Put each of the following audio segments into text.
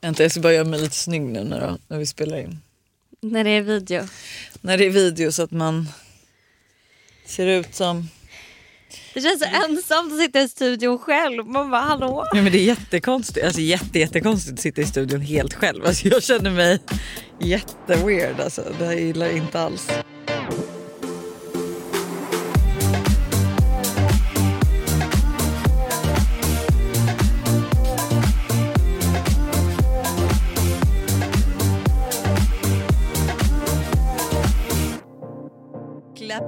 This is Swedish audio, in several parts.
Vänta jag ska bara göra mig lite snygg nu när, när vi spelar in. När det är video. När det är video så att man ser ut som... Det känns så ensamt att sitta i studion själv. Man bara hallå? Ja, men det är jättekonstigt, alltså jätte, jättekonstigt att sitta i studion helt själv. Alltså, jag känner mig jätteweird alltså. Det här gillar jag inte alls.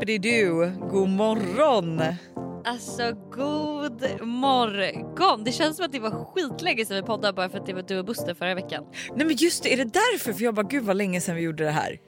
Clappity-do, god morgon! Alltså god morgon. Det känns som att det var skitlänge sedan vi poddade bara för att det var du och Buster förra veckan. Nej men just det, är det därför? För jag bara gud vad länge sedan vi gjorde det här.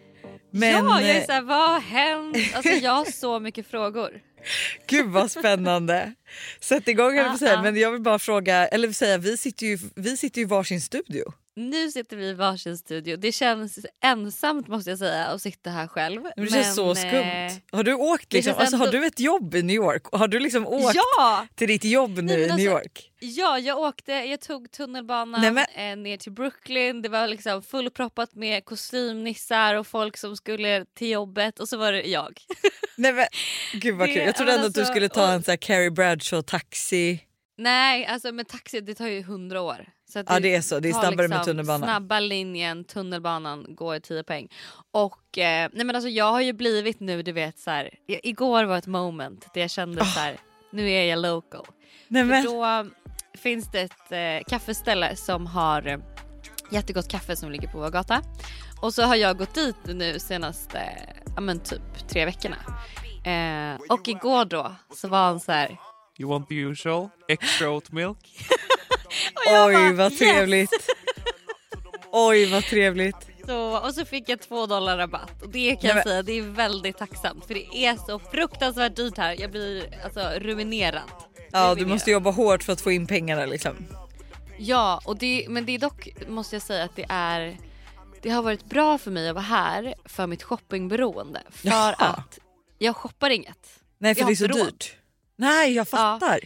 Men ja, jag är eh, såhär, vad har hänt? Alltså jag har så mycket frågor. gud vad spännande. Sätt igång höll jag på säga. Men jag vill bara fråga, eller säga vi sitter ju, vi sitter ju i varsin studio. Nu sitter vi i varsin studio. Det känns ensamt måste jag säga att sitta här själv. Men det känns så eh, skumt. Har du åkt liksom, alltså, har du ett jobb i New York? Har du liksom åkt Ja! till ditt jobb nu Nej, men i New alltså- York? Ja, jag åkte, jag tog tunnelbanan Nej, men- eh, ner till Brooklyn. Det var liksom fullproppat med kostymnissar och folk som skulle till jobbet och så var det jag. Nej men gud vad kul. Jag trodde men ändå att du alltså, skulle ta och- en sån här Carrie Bradshaw taxi. Nej, alltså med taxi det tar ju hundra år. Så att Ja det är så, det är snabbare med liksom tunnelbanan. Snabba linjen, tunnelbanan går 10 poäng. Och eh, nej men alltså jag har ju blivit nu du vet så här. igår var ett moment där jag kände så här. nu är jag local. Nej För men då finns det ett eh, kaffeställe som har eh, jättegott kaffe som ligger på vår gata. Och så har jag gått dit nu senaste, ja men typ tre veckorna. Eh, och igår då så var han så här. You want the usual? Extra oat milk? oj bara, vad "Yes!" trevligt. Oj vad trevligt. Så, och så fick jag två dollar rabatt och det kan jag säga det är väldigt tacksamt för det är så fruktansvärt dyrt här. Jag blir alltså ruinerad. Ja du måste jobba hårt för att få in pengarna liksom. Ja, och det, men det är dock måste jag säga att det är det har varit bra för mig att vara här för mitt shoppingberoende. För Jaha. att jag shoppar inget. Nej för det är så råd. dyrt. Nej jag fattar.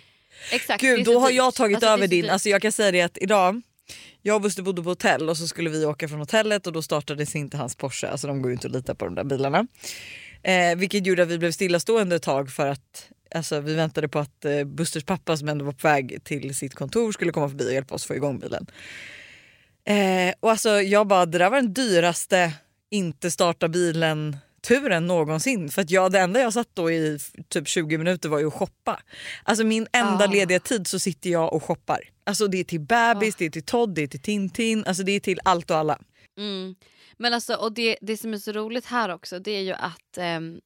Exakt. Gud då har jag tagit Alltså, över din, alltså jag kan säga det att idag jag och Buster bodde på hotell och så skulle vi åka från hotellet och då startades inte hans Porsche, alltså de går ju inte att lita på de där bilarna. Eh, vilket gjorde att vi blev stillastående ett tag för att alltså, vi väntade på att eh, Busters pappa som ändå var på väg till sitt kontor skulle komma förbi och hjälpa oss få igång bilen. Eh, och alltså jag bara, det där var den dyraste inte starta bilen turen någonsin. För att jag, det enda jag satt då i typ 20 minuter var ju att shoppa. Alltså min enda Ah. lediga tid så sitter jag och shoppar. Alltså det är till bebis, det är till Todd, det är till Tintin, alltså det är till allt och alla. Mm. Men alltså, och det, det som är så roligt här också det är ju att ehm,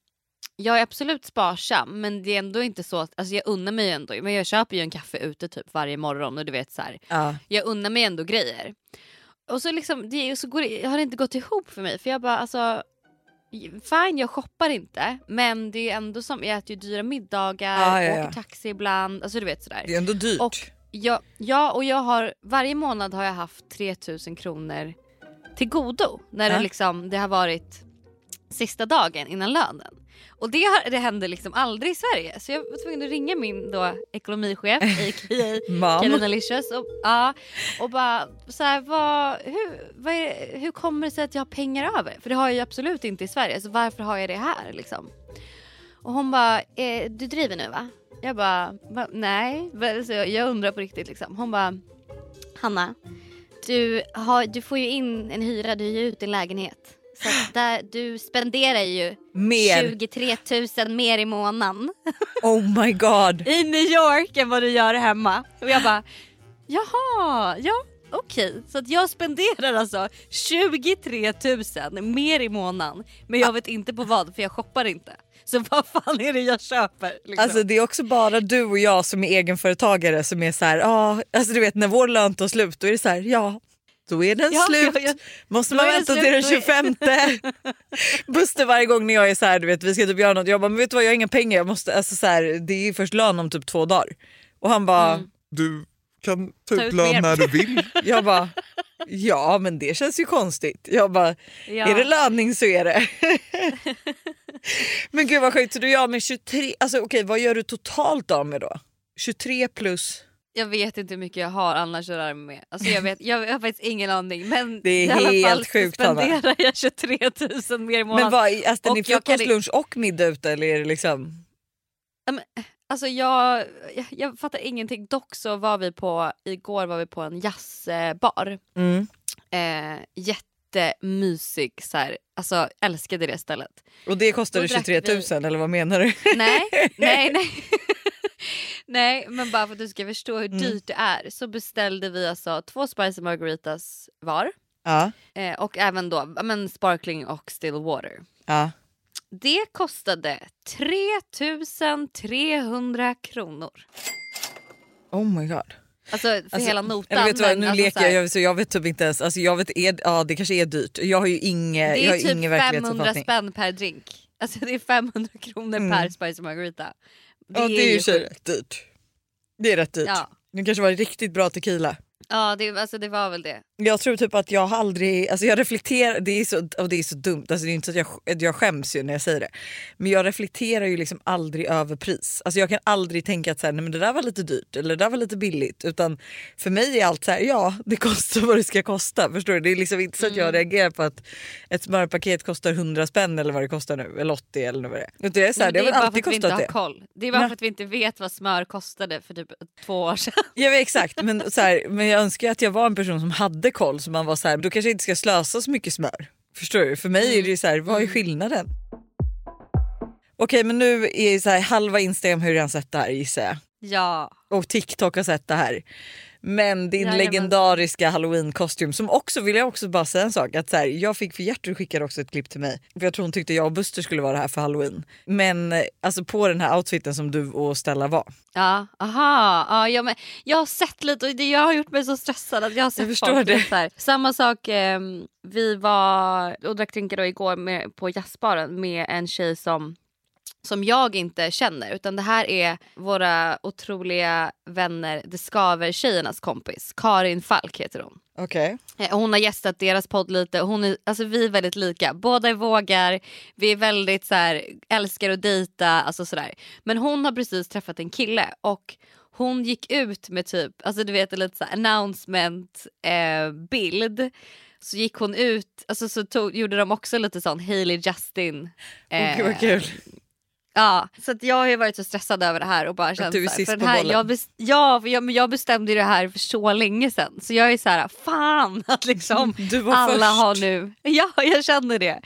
jag är absolut sparsam men det är ändå inte så att, alltså jag unnar mig ändå, men jag köper ju en kaffe ute typ varje morgon och du vet så här, Ja. jag unnar mig ändå grejer. Och så liksom, det, så går det, har det inte gått ihop för mig för jag bara alltså Fine jag shoppar inte men det är ändå som, jag äter ju dyra middagar, ja, ja. åker taxi ibland, alltså du vet sådär. Det är ändå dyrt. Och jag, ja, och jag har varje månad har jag haft 3000 kronor till godo när Ja. det, liksom, det har varit sista dagen innan lönen. Och det, har, det händer liksom aldrig i Sverige så jag var tvungen att ringa min då ekonomichef a.k.a. Mam. Carolina Licious och, ja, och bara så här, vad, hur, vad det- hur kommer det sig att jag har pengar över? För det har jag ju absolut inte i Sverige så varför har jag det här liksom? Och hon bara, eh, du driver nu va? Jag bara, va? nej. Så jag, jag undrar på riktigt liksom. Hon bara, Hanna, du, har, du får ju in en hyra, du hyr ut din lägenhet. Så där, du spenderar ju Mer. 23 000 mer i månaden Oh my god. i New York än vad du gör hemma. Och jag bara, jaha, ja okej. Så att jag spenderar alltså 23 000 mer i månaden. Men jag vet inte på vad för jag shoppar inte. Så vad fan är det jag köper? Liksom? Alltså det är också bara du och jag som är egenföretagare som är så här, ja, alltså du vet när vår lön tar slut då är det så här, ja då är den Ja, slut. ja, ja. Måste man vänta till den då är- 25? Buster varje gång när jag är så här, du vet vi ska typ göra något, jag bara men vet du vad jag har inga pengar, jag måste, alltså så här, det är först lön om typ två dagar. Och han bara, Mm. Du kan ta Ta ut ut lön mer. när du vill. jag bara ja men det känns ju konstigt. Jag bara Ja. är det löning så är det. men gud vad sjukt, så du gör med 23, alltså okej vad gör du totalt av med då? 23 plus? Jag vet inte hur mycket jag har röra mig med. Alltså jag, vet, jag, jag har faktiskt ingen aning. Men Det är i alla helt fall sjukt, spenderar jag 23 000 mer i månaden. Men vad, äter ni kan frukost, i- lunch och middag ute eller är det liksom? Alltså jag, jag, jag fattar ingenting. Dock så var vi på, igår var vi på en jazzbar. Mm. Eh, jättemysig så här. Alltså älskade det stället. Och det kostade Då drack 23 000 vi- eller vad menar du? Nej, nej, nej. Nej men bara för att du ska förstå hur Mm. dyrt det är så beställde vi alltså två spicy margaritas var. Ja. Eh, och även då men sparkling och still water. ja. Det kostade 3300 kronor. Oh my god. Alltså för Alltså, hela notan. Eller vet vad, men nu alltså leker jag, jag, så jag vet typ inte ens, alltså jag vet, är, ja det kanske är dyrt. Jag har ju inge, Det jag har är typ ingen 500 verklighetsuppfattning. spänn per drink. Alltså det är 500 kronor Mm. per spicy margarita. Ja det är ju sjukt. så rätt dyrt. Det är rätt dyrt. Ja, Det kanske var riktigt bra tequila. ja det, alltså det var väl det. Jag tror typ att jag aldrig, alltså jag reflekterar, det är så, och det är så dumt, alltså det är inte så att jag, jag skäms ju när jag säger det. Men jag reflekterar ju liksom aldrig över pris. Alltså jag kan aldrig tänka att så här, nej men det där var lite dyrt eller det där var lite billigt. Utan för mig är allt så här, ja det kostar vad det ska kosta. Förstår du? Det är liksom inte så att jag reagerar på att ett smörpaket kostar 100 spänn eller vad det kostar nu. Eller 80 eller vad det är. Utan jag är så här, det har är bara alltid för att vi inte har det. koll. Det är bara Ja. för att vi inte vet vad smör kostade för typ två år sedan. Ja exakt men, så här, men jag önskar att jag var en person som hade koll så man var så här, då kanske jag inte ska slösa så mycket smör. Förstår du? För mig är det så här, vad är skillnaden? Okej men nu är så här, halva Instagram har ju redan sett det här gissar jag. Ja. Och TikTok har sett det här. Men din Jajamän. legendariska halloween-kostym som också vill jag också bara säga en sak att så här, jag fick för Gertrud skickade också ett klipp till mig för jag tror hon tyckte jag och Buster skulle vara här för halloween. Men eh, alltså på den här outfiten som du och Stella var. Ja, aha. Ja, ja, men jag har sett lite och det jag har gjort mig så stressad att jag har sett förstår folk, det. Så, här. Samma sak, eh, vi var och drack drinkar igår med, på jazzbaren med en tjej som som jag inte känner utan det här är våra otroliga vänner The Skaver-tjejernas kompis. Karin Falk heter hon. Okej. Eh, Hon har gästat deras podd lite. Hon är, alltså vi är väldigt lika. Båda är vågar. Vi är väldigt så här, älskar att dejta. Alltså sådär. Men hon har precis träffat en kille och hon gick ut med typ, alltså du vet en lite så announcement eh, bild. Så gick hon ut, alltså så tog, gjorde de också lite sån Hailey Justin. Gud, vad kul. Ja, så jag har varit så stressad över det här och bara känt du är sist för på här, bollen. jag, bes, ja, jag, jag bestämde det här för så länge sedan. Så jag är så här, fan att liksom alla först. har nu. Ja, jag känner det.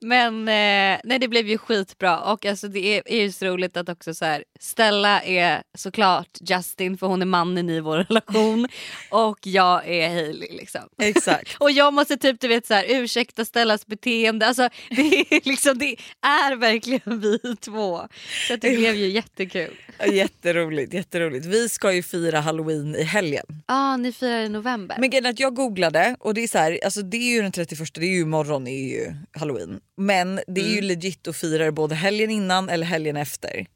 Men eh, nej, det blev ju skitbra och alltså, det är, är ju så roligt att också så här, Stella är såklart Justin för hon är mannen i vår relation och jag är Hailey liksom. Exakt. Och jag måste typ du vet så här, ursäkta Stellas beteende. Alltså, det, är liksom, det är verkligen vi två. Så det blev ju jättekul. Ja, Jätteroligt, jätteroligt. Vi ska ju fira halloween i helgen. ah, ni firar i november. Men grejen att jag googlade och det är så här, alltså det är ju den 31, det är ju imorgon är ju halloween. Men det är ju Mm. legit att fira både helgen innan eller helgen efter.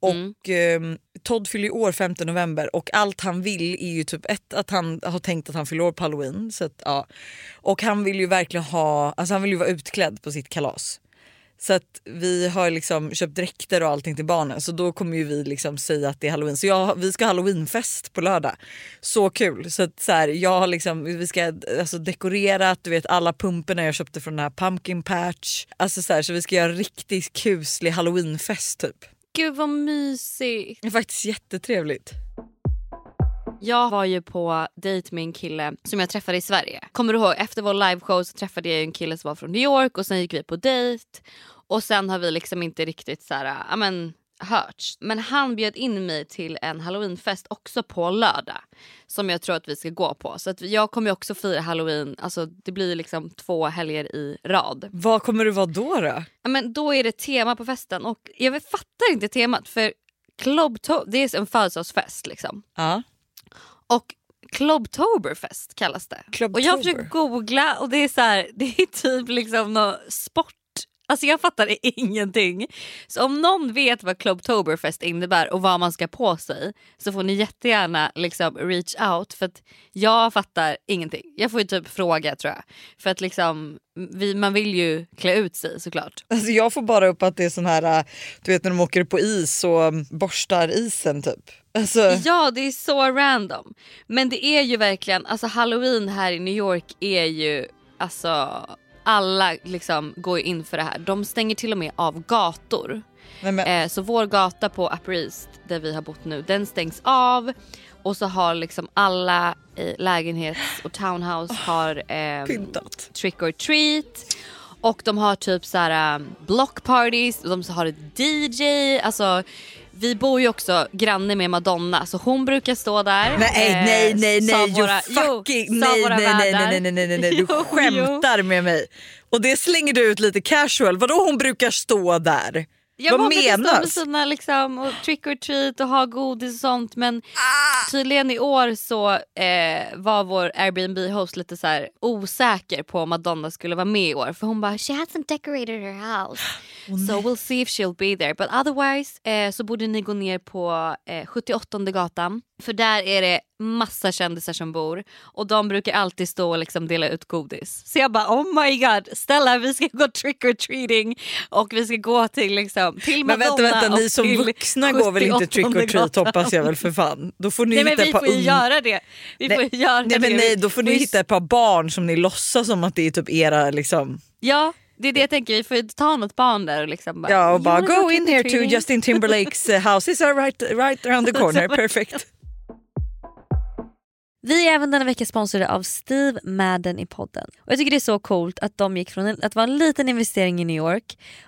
Och Mm. ehm, Todd fyller ju år 5 november och allt han vill är ju typ ett att han har tänkt att han fyller år på halloween. Så att, ja. Och han vill ju verkligen ha, alltså han vill ju vara utklädd på sitt kalas. Så att vi har liksom köpt dräkter och allting till barnen så då kommer ju vi liksom säga att det är halloween. Så jag, vi ska ha halloweenfest på lördag. Så kul! Så att så här, jag har liksom, vi ska alltså dekorerat, du vet alla pumporna jag köpte från den här pumpkin patch. Alltså så, här, så vi ska göra riktigt kuslig halloweenfest typ. Gud vad mysigt. Det är faktiskt jättetrevligt. Jag var ju på dejt med en kille som jag träffade i Sverige. Kommer du ihåg? Efter vår liveshow så träffade jag en kille som var från New York och sen gick vi på dejt. Och sen har vi liksom inte riktigt så här, ja men hörts. Men han bjöd in mig till en halloweenfest också på lördag. Som jag tror att vi ska gå på. Så att jag kommer ju också fira halloween, alltså det blir liksom två helger i rad. Vad kommer du vara då? då? Ja, men då är det tema på festen och jag fattar inte temat för Clubto- det är en födelsedagsfest liksom. Ja. Och Clubtoberfest kallas det. Clubtober. Och jag försöker googla och det är så här, det är typ liksom någon sport. Alltså jag fattar ingenting. Så om någon vet vad Clubtoberfest innebär och vad man ska på sig så får ni jättegärna liksom reach out för att jag fattar ingenting. Jag får ju typ fråga tror jag. För att liksom, vi, man vill ju klä ut sig såklart. Alltså jag får bara upp att det är sån här, äh, du vet när de åker på is och borstar isen typ. Alltså, Ja det är så random. Men det är ju verkligen, alltså halloween här i New York är ju, alltså alla liksom går in för det här. De stänger till och med av gator. nej, men, Eh, så vår gata på Upper East där vi har bott nu den stängs av. Och så har liksom alla i lägenhets och townhouse har ehm, pyntat. trick or treat. Och de har typ så här um, block parties, de har ett DJ. Alltså, vi bor ju också granne med Madonna så hon brukar stå där. Nej eh, nej nej nej, våra- you fucking jo, nej, nej, nej, nej nej nej nej nej du Jo, skämtar med mig. Och det slänger du ut lite casual, vadå hon brukar stå där? Jag Vad stå med menas? sina liksom, och trick or treat och ha godis och sånt men Ah! tydligen i år så eh, var vår Airbnb-host lite så här osäker på om Madonna skulle vara med i år för hon bara “she hasn't decorated her house so we'll see if she'll be there but otherwise eh, så borde ni gå ner på eh, 78 gatan för där är det massa kändisar som bor och de brukar alltid stå och liksom dela ut godis. Så jag bara oh my god Stella vi ska gå trick or treating och vi ska gå till liksom till Men Madonna vänta vänta, ni som vuxna går väl inte 78 trick or treat hoppas jag väl för fan. Då får ni Nej men hitta vi ett par får ju ung- göra det. Vi får ju göra Nej men det. nej Vi- då får ni vi- hitta ett par barn som ni låtsas som att det är typ era liksom. Ja det är det jag tänker, vi får ta något barn där och liksom bara, Ja och "You bara go in here to trick-or-treating?" Justin Timberlakes uh, houses are right, right around the corner, perfect. Vi är även denna vecka sponsrade av Steve Madden i podden. Och Jag tycker det är så coolt att de gick från en- att vara en liten investering i New York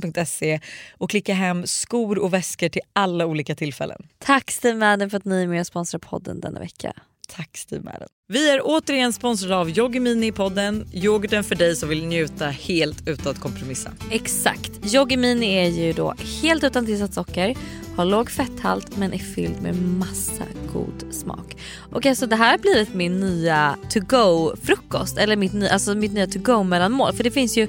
steamadden.se och klicka hem skor och väskor till alla olika tillfällen. Tack Steve Madden för att ni är med och sponsrar podden denna vecka. Tack Steve Madden. Vi är återigen sponsrade av Yoggi Mini i podden. Yoghurten för dig som vill njuta helt utan att kompromissa. Exakt. Yoggi Mini är ju då helt utan tillsatt socker, har låg fetthalt men är fylld med massa god smak. Och alltså det här har blivit min nya to go frukost eller mitt, ny, alltså mitt nya to go mellanmål för det finns ju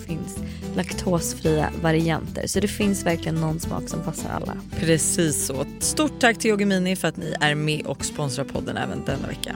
laktosfria varianter. Så det finns verkligen någon smak som passar alla. Precis så. Stort tack till Yogimini för att ni är med och sponsrar podden även denna vecka.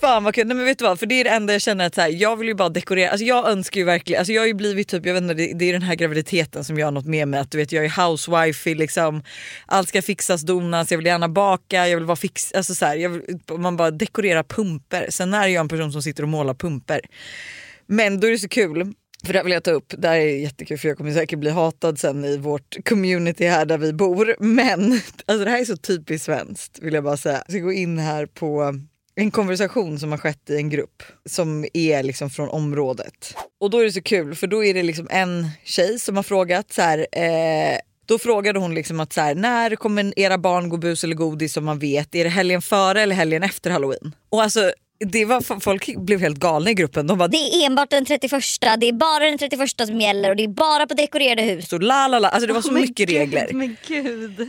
Fan vad kul, nej men vet du vad? För det är det enda jag känner att så här, jag vill ju bara dekorera, alltså jag önskar ju verkligen, alltså jag har ju blivit typ, jag vet inte, det, det är den här graviditeten som gör något med mig att du vet jag är housewife liksom, allt ska fixas, donas, jag vill gärna baka, jag vill vara fix, alltså så här, jag vill, man bara dekorerar pumper. Sen är jag en person som sitter och målar pumper. Men då är det så kul för det här vill jag ta upp, det här är jättekul för jag kommer säkert bli hatad sen i vårt community här där vi bor. Men alltså det här är så typiskt svenskt vill jag bara säga. Jag ska gå in här på en konversation som har skett i en grupp som är liksom från området. Och då är det så kul för då är det liksom en tjej som har frågat så här, eh, då frågade hon liksom att så här, när kommer era barn gå bus eller godis som man vet? Är det helgen före eller helgen efter halloween? Och alltså det var, folk blev helt galna i gruppen. De bara Det är enbart den 31, det är bara den 31 som gäller och det är bara på dekorerade hus. så la la la, alltså det var så Men mycket gud, regler.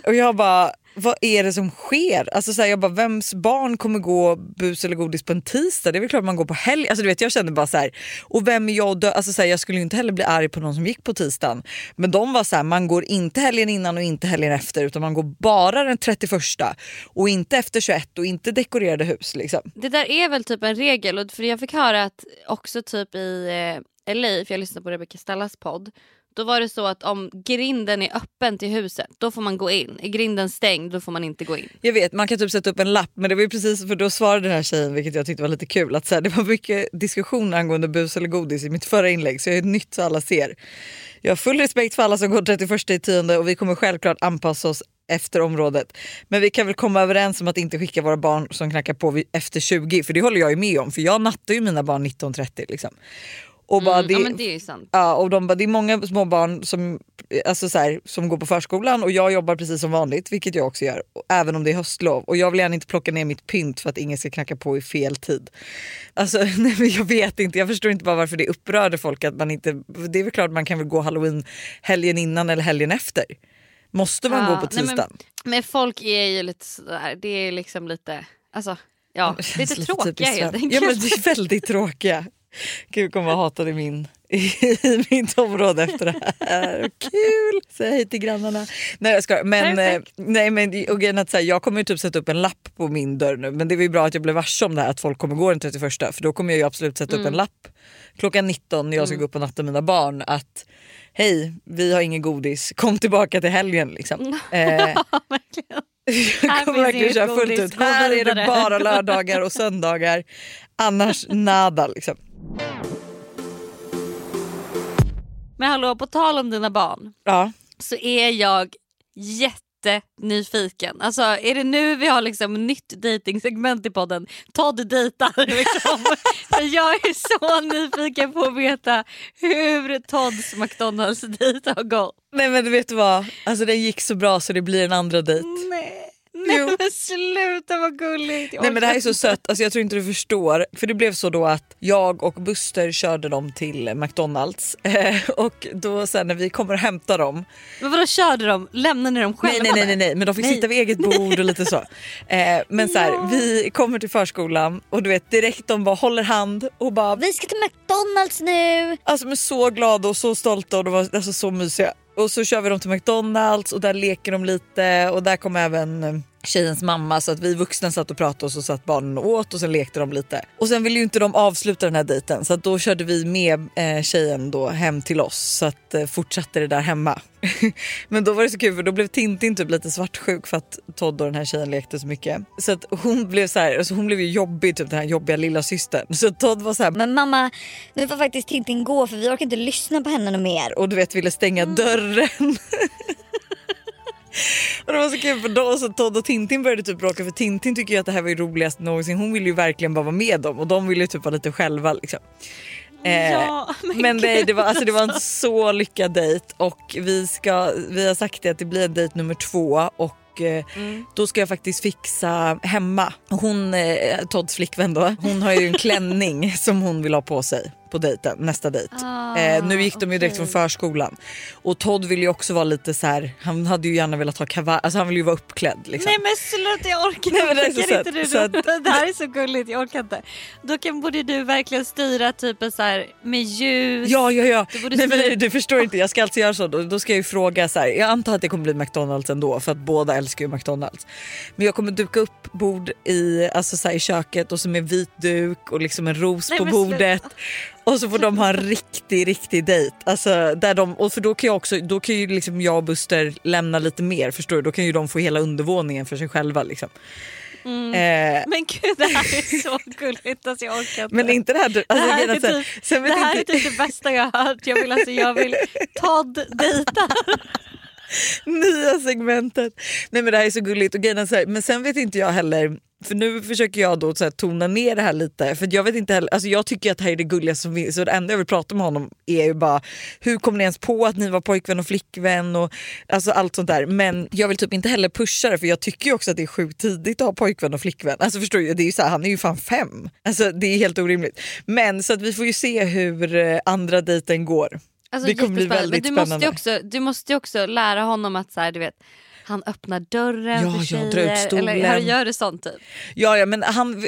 Och jag bara, vad är det som sker? Alltså så här, jag bara, vems barn kommer gå bus eller godis på en tisdag? Det är väl klart man går på helg. Alltså du vet, jag kände bara så här, och vem är jag att dö? Alltså så här, jag skulle ju inte heller bli arg på någon som gick på tisdagen. Men de var så här, man går inte helgen innan och inte helgen efter utan man går bara den 31 och inte efter 21 och inte dekorerade hus liksom. Det där är väl typ en regel och för jag fick höra att också typ i eh, LA, för jag lyssnade på Rebecca Stallas podd. Då var det så att om grinden är öppen till huset då får man gå in. Är grinden stängd då får man inte gå in. Jag vet man kan typ sätta upp en lapp men det var ju precis för då svarade den här tjejen vilket jag tyckte var lite kul att så här, det var mycket diskussion angående bus eller godis i mitt förra inlägg så jag är nytt så alla ser. Jag har full respekt för alla som går 31 i tionde och vi kommer självklart anpassa oss efter området. Men vi kan väl komma överens om att inte skicka våra barn som knackar på efter 20 för det håller jag ju med om för jag nattar ju mina barn 19.30 liksom. Och bara Mm, ja men det är sant. Ja, och de bara, det är många små barn som, alltså så här, som går på förskolan och jag jobbar precis som vanligt, vilket jag också gör, även om det är höstlov. Och jag vill gärna inte plocka ner mitt pynt för att ingen ska knacka på i fel tid. Alltså, nej, men jag vet inte, jag förstår inte bara varför det upprörde folk att man inte... Det är väl klart man kan väl gå halloween helgen innan eller helgen efter. Måste man Ja, gå på nej, men- tisdagen? Men folk är ju lite sådär, det är liksom lite, alltså ja, Det lite lite tråkiga typiskt helt enkelt. Ja men det är väldigt tråkiga. Gud kommer hata i, min, i mitt område efter det här. Kul! Säg hej till grannarna. Nej jag ska men, eh, nej, men och att så här, Jag kommer ju typ sätta upp en lapp på min dörr nu men det var ju bra att jag blev varse om det här att folk kommer gå den 31 för då kommer jag ju absolut sätta upp en lapp klockan 19 när jag ska gå upp och natta mina barn att hej vi har ingen godis, kom tillbaka till helgen liksom. Eh, Verkligen. jag kommer verkligen köra fullt ut. Här är det bara lördagar och söndagar. Annars nada liksom. Men hallå på tal om dina barn Ja. så är jag jättenyfiken. Alltså är det nu vi har liksom nytt dejtingsegment i podden? Todd dejtar liksom. För jag är så nyfiken på att veta hur Todds McDonalds dejt har gått. Nej men du vet vad, alltså den gick så bra så det blir en andra dejt. Nej, nej men sluta vad gulligt. Nej men det här är så sött, alltså jag tror inte du förstår. För det blev så då att jag och Buster körde dem till McDonalds Eh, och då sen när vi kommer och hämtar dem Men vadå körde de? Lämnade ni dem själva Nej nej nej, nej, men de fick Nej. sitta vid eget bord och lite så. Eh, men så här, Ja. vi kommer till förskolan och du vet direkt de bara håller hand och bara Vi ska till McDonalds nu. Alltså de är så glada och så stolta och de var alltså, så mysiga. Och så kör vi dem till McDonalds och där leker de lite och där kom även tjejens mamma så att vi vuxna satt och pratade och så satt barnen och åt och sen lekte de lite. Och sen ville ju inte de avsluta den här dejten så att då körde vi med eh, tjejen då hem till oss så att eh, fortsatte det där hemma. Men då var det så kul för då blev Tintin typ lite svartsjuk för att Todd och den här tjejen lekte så mycket. Så att hon blev så här, alltså hon blev ju jobbig typ den här jobbiga lilla systern. Så Todd var så här, Men mamma, nu får faktiskt Tintin gå för vi orkar inte lyssna på henne mer. och du vet ville stänga dörren. och det var så kul för då så Todd och Tintin började typ bråka för Tintin tycker ju att det här var ju roligast någonsin. Hon ville ju verkligen bara vara med dem och de ville ju typ vara lite själva liksom. Eh, Ja, men men gud. det, var, alltså, det var en så lyckad dejt och vi, ska, vi har sagt det att det blir en dejt nummer två och eh, Mm. då ska jag faktiskt fixa hemma. Hon, eh, Todds flickvän då, hon har ju en klänning som hon vill ha på sig på dejten, nästa dejt. Ah, eh, nu gick de ju direkt från förskolan och Todd vill ju också vara lite så här. han hade ju gärna velat ha kavaj, alltså han vill ju vara uppklädd liksom. Nej men sluta jag orkar Nej, men det är så inte du, så att- det här är så gulligt, jag orkar inte. Då kan, borde du verkligen styra typ så här med ljus. Ja ja ja, Du nej, men du förstår inte jag ska alltså göra så. Då, då ska jag ju fråga så här. jag antar att det kommer bli McDonalds ändå för att båda älskar ju McDonalds. Men jag kommer duka upp bord i, alltså så här, i köket och så med vit duk och liksom en ros Nej, på bordet. Och så får de ha en riktig riktig dejt. Alltså, där de, och för då kan jag också, då kan ju liksom jag och Buster lämna lite mer förstår du. Då kan ju de få hela undervåningen för sig själva liksom. Mm. Eh, Men gud det här är så gulligt, alltså jag orkar inte. men inte det här, alltså, det här, är här- typ, sen det här är inte- typ det bästa jag har hört. Jag vill, alltså, jag vill Todd dejta. nya segmentet. Nej men det här är så gulligt och grejen är så här, men sen vet inte jag heller För nu försöker jag då så här, tona ner det här lite för jag vet inte heller, alltså jag tycker att det här är det gulligaste som finns så det enda jag vill prata med honom är ju bara hur kom ni ens på att ni var pojkvän och flickvän och alltså allt sånt där. Men jag vill typ inte heller pusha det för jag tycker ju också att det är sjukt tidigt att ha pojkvän och flickvän. Alltså förstår du, det är ju så här, han är ju fan fem. Alltså det är helt orimligt. Men så att vi får ju se hur eh, andra dejten går. Alltså, Det kommer bli väldigt Men du måste, ju spännande. också, du måste ju också lära honom att så här, du vet, han öppnar dörren Ja, för tjejer. Eller har- gör du sånt typ? Ja, ja men han,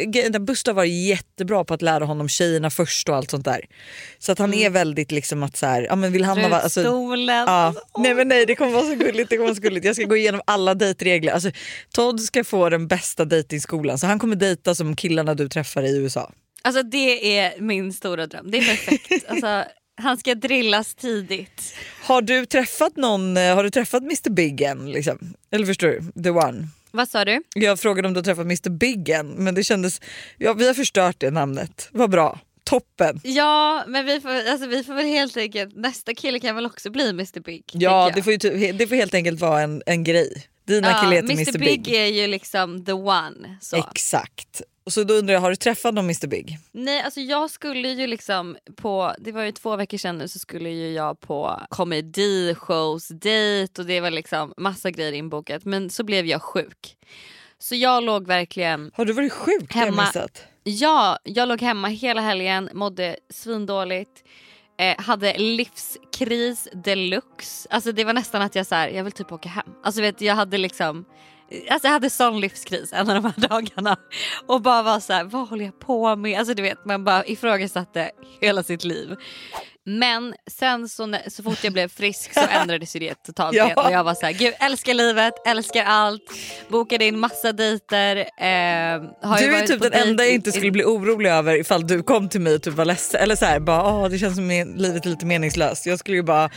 Buster varit jättebra på att lära honom tjejerna först och allt sånt där. Så att han är väldigt liksom att så här, ja men vill han vara... Alltså. Ja. Nej men nej det kommer vara så gulligt. Det kommer vara så gulligt. Jag ska gå igenom alla dejtregler. Alltså, Todd ska få den bästa dejtingskolan så han kommer dejta som killarna du träffar i USA. Alltså det är min stora dröm. Det är perfekt. Alltså, han ska drillas tidigt. Har du träffat någon, eh, har du träffat Mr Big än? Liksom? Eller förstår du? The one. Vad sa du? Jag frågade om du har träffat Mr Big än men det kändes, ja, vi har förstört det namnet. Vad bra. Toppen. Ja, men vi får, alltså, vi får väl helt enkelt, nästa kille kan väl också bli Mr Big. Ja det får, ju, ty- det får helt enkelt vara en, en grej. Dina killar heter Mr Mr Big. Big. är ju liksom the one. Så. Exakt. Och så då undrar jag, har du träffat någon Mr Big? Nej alltså jag skulle ju liksom på, det var ju två veckor sedan nu så skulle ju jag på komedishows dejt och det var liksom massa grejer inbokat men så blev jag sjuk. Så jag låg verkligen, Har du varit sjuk? Jag Hemma. missat. ja jag låg hemma hela helgen, mådde svindåligt. Eh, hade livskris deluxe. Alltså det var nästan att jag så här, jag vill typ åka hem. Alltså vet jag hade liksom Alltså jag hade sån livskris en av de här dagarna och bara var så här, vad håller jag på med? Alltså du vet man bara ifrågasatte hela sitt liv. Men sen så, så fort jag blev frisk så ändrades ju det totalt Ja. och jag var så här, gud älskar livet, älskar allt, bokade in massa dejter. Eh, Du är typ den enda jag inte skulle bli orolig över ifall du kom till mig och typ var ledsen. Eller så här, bara, "Åh, det känns som livet är lite meningslöst. Jag skulle ju bara,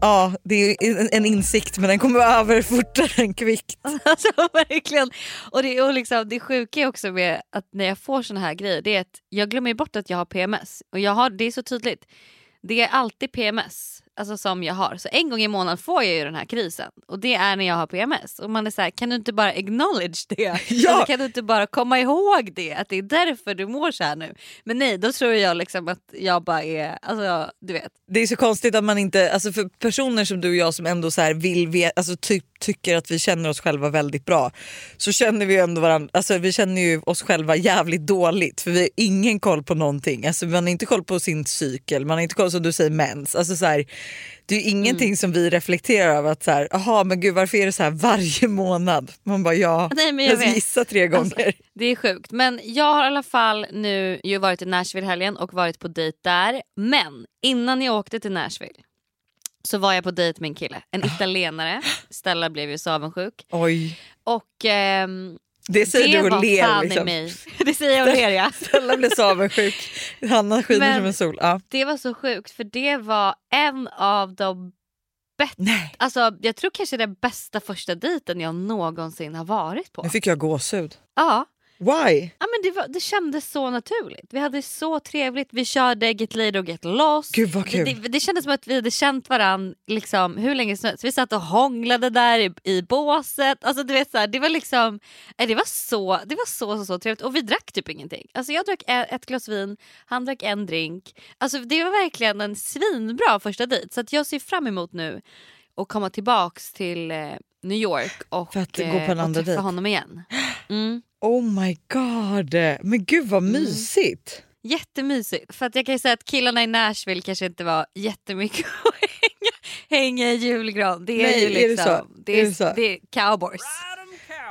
ja det är en, insikt men den kommer över fortare än kvickt. Alltså verkligen. Och det, och liksom, det sjuka är också med att när jag får såna här grejer det är att jag glömmer bort att jag har PMS. Och jag har, det är så tydligt. Det är alltid PMS alltså, som jag har. Så en gång i månaden får jag ju den här krisen. Och det är när jag har PMS. Och man är så här, kan du inte bara acknowledge det? Ja. Alltså, kan du inte bara komma ihåg det? Att det är därför du mår så här nu. Men nej, då tror jag liksom att jag bara är, alltså du vet. Det är så konstigt att man inte, alltså för personer som du och jag som ändå så vill, ve- alltså typ tycker att vi känner oss själva väldigt bra så känner vi ändå varandra, alltså vi känner ju oss själva jävligt dåligt för vi har ingen koll på någonting. Alltså man har inte koll på sin cykel, man har inte koll som du säger mens. Alltså så här, det är ingenting Mm. som vi reflekterar över att så här, aha men gud varför är det så här varje månad? Man bara ja, Nej, men jag vet. gissar tre gånger. Alltså, det är sjukt. Men jag har i alla fall nu ju varit i Nashville helgen och varit på dejt där. Men innan jag åkte till Nashville så var jag på dejt med en kille, en italienare. Stella blev ju så avundsjuk. Oj, Och ehm, det säger det du och ler liksom. mig. Det säger jag och ler ja. Stella blev så avundsjuk. Hanna skiner Men- som en sol. Ja. Det var så sjukt för det var en av de Nej, alltså jag tror kanske den bästa första dejten jag någonsin har varit på. nu fick jag gåshud. Ja. Why? Ja, men det, var, det kändes så naturligt. Vi hade så trevligt. Vi körde Get Laid och Get Lost. Gud, vad kul. Det, det, det kändes som att vi hade känt varandra liksom, hur länge som helst. Vi satt och hånglade där i, i båset. Alltså, du vet, så här, det var liksom, nej, det var, så, det var så, så, så trevligt. Och vi drack typ ingenting. Alltså, jag drack ett, glas vin, han drack en drink. Alltså, det var verkligen en svinbra första dejt. Så att jag ser fram emot nu att komma tillbaks till eh, New York och, För att gå på eh, en och andra träffa dejt. honom igen. Mm. Oh my god, men gud vad mysigt. Jättemysigt. För att jag kan ju säga att killarna i Nashville kanske inte var jättemycket att hänga, hänga i julgran. Det är Nej, ju är det liksom, så? Det, Är är, det så? det är cowboys.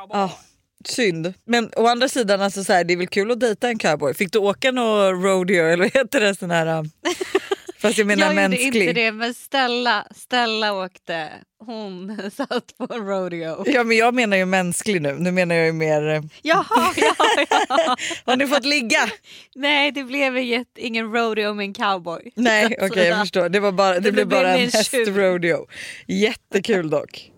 Ja, synd. Men å andra sidan, alltså, så här, det är väl kul att dejta en cowboy. Fick du åka någon rodeo eller vad heter det? Sån här, um, fast jag menar jag gjorde mänsklig. inte det men Stella, Stella åkte. Hon satt på en rodeo. Ja, men jag menar ju mänsklig nu. Nu menar jag ju mer... eh, Jaha, ja, ja. Har ni fått ligga? Nej det blev inget, ingen rodeo med en cowboy. Nej, okej Så jag förstår. Det, var bara, det, Det blev bara en hästrodeo. Jättekul dock.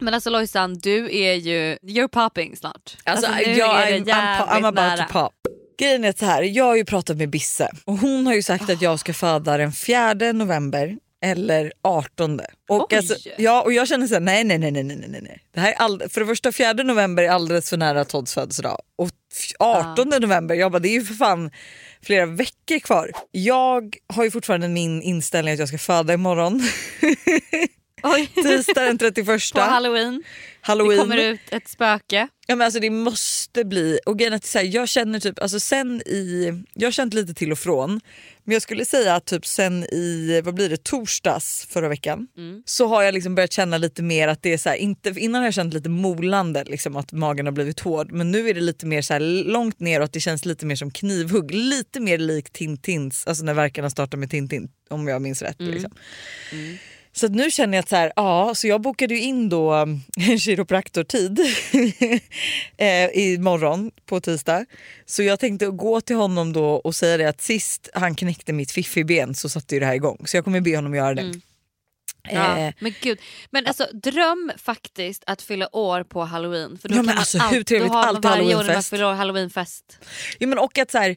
Men alltså Lojsan, du är ju, you're popping snart. Alltså, nu jag, är det I'm, I'm, jävligt I'm about nära. to pop. Grejen är så här, jag har ju pratat med Bisse och hon har ju sagt att jag ska föda den 4 november eller 18. Och, alltså, ja, och jag känner så här, nej nej nej nej nej nej. Det här är all, för det första 4 november är alldeles för nära Todds födelsedag och f- 18 november, jag bara det är ju för fan flera veckor kvar. Jag har ju fortfarande min inställning att jag ska föda imorgon. Tisdag den 31. På halloween. Halloween. Det kommer ut ett spöke. Ja, men alltså det måste bli, och att så här, jag känner typ, alltså sen i, jag har känt lite till och från, men jag skulle säga att typ sen i, vad blir det, torsdags förra veckan så har jag liksom börjat känna lite mer att det är så här, inte, innan har jag känt lite molande liksom att magen har blivit hård men nu är det lite mer så här långt ner och att det känns lite mer som knivhugg, lite mer likt Tintins, alltså när verkarna startar med Tintin om jag minns rätt. Liksom. Så nu känner jag att så här, ja, så jag bokade ju in då en kiropraktortid eh, imorgon på tisdag. Så jag tänkte gå till honom då och säga det att sist han knäckte mitt fiffiben så satte ju det här igång. Så jag kommer be honom göra det. Ja, Eh, men gud. Men alltså dröm faktiskt att fylla år på halloween. För då Ja, kan men alltså, allt- hur trevligt, då har man alltid varje år när man halloweenfest. fyller år halloweenfest. Ja, men och att så här,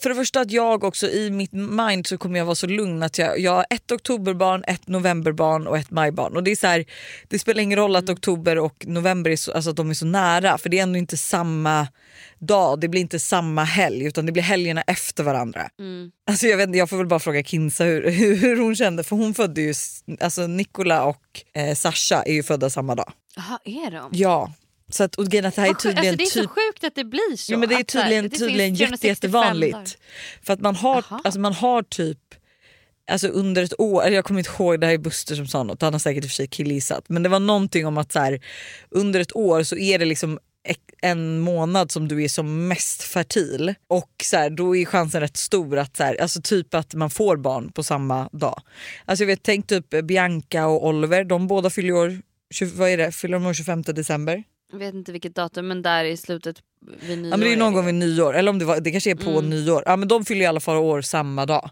för det första att jag också i mitt mind så kommer jag vara så lugn att jag, jag har ett oktoberbarn, ett novemberbarn och ett majbarn. Och det, är så här, det spelar ingen roll att oktober och november är så, alltså att de är så nära för det är ändå inte samma dag, det blir inte samma helg utan det blir helgerna efter varandra. Alltså jag, vet, jag får väl bara fråga Kinsa hur, hur, hur hon kände för hon födde ju, alltså Nikola och eh, Sasha är ju födda samma dag. Jaha, är de? Ja. Så att, och grejen är att det här är tydligen alltså, det är typ så sjukt att det blir så. Ja, men det är tydligen, det tydligen jätte, 365 jättevanligt. dagar. För att man har, alltså man har typ Alltså under ett år, eller jag kommer inte ihåg, det här är Buster som sa något, han har säkert i och för sig killgissat. Men det var någonting om att så här, under ett år så är det liksom en månad som du är som mest fertil och så här, då är chansen rätt stor att så här, alltså typ att man får barn på samma dag. Alltså jag vet, tänk typ Bianca och Oliver, de båda fyller år, 20, vad är det, fyller de år 25 december? Jag vet inte vilket datum men där i slutet vid nyår. Ja, men det är någon gång vid nyår, eller om det, var, det kanske är på nyår. Ja, men de fyller i alla fall år samma dag.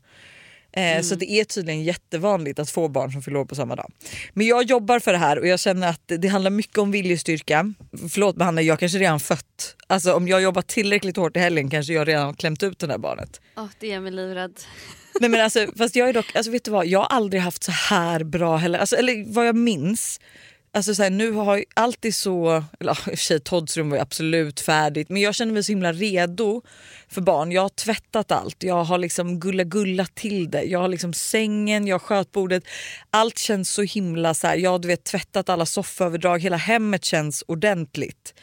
Eh, Så det är tydligen jättevanligt att få barn som fyller år på samma dag. Men jag jobbar för det här och jag känner att det, handlar mycket om viljestyrka. Förlåt men Hanna, jag kanske redan fött. Alltså om jag jobbar tillräckligt hårt i helgen kanske jag redan har klämt ut det där barnet. Åh, det gör mig livrädd. Nej men alltså, fast jag är dock, alltså vet du vad, jag har aldrig haft så här bra heller, alltså, eller vad jag minns. Alltså så här, nu har jag alltid så, eller i och för sig Todds rum var ju absolut färdigt men jag känner mig så himla redo för barn. Jag har tvättat allt, jag har liksom gulla gullat till det. Jag har liksom sängen, jag har skötbordet. Allt känns så himla så här, jag har du vet tvättat alla sofföverdrag, hela hemmet känns ordentligt.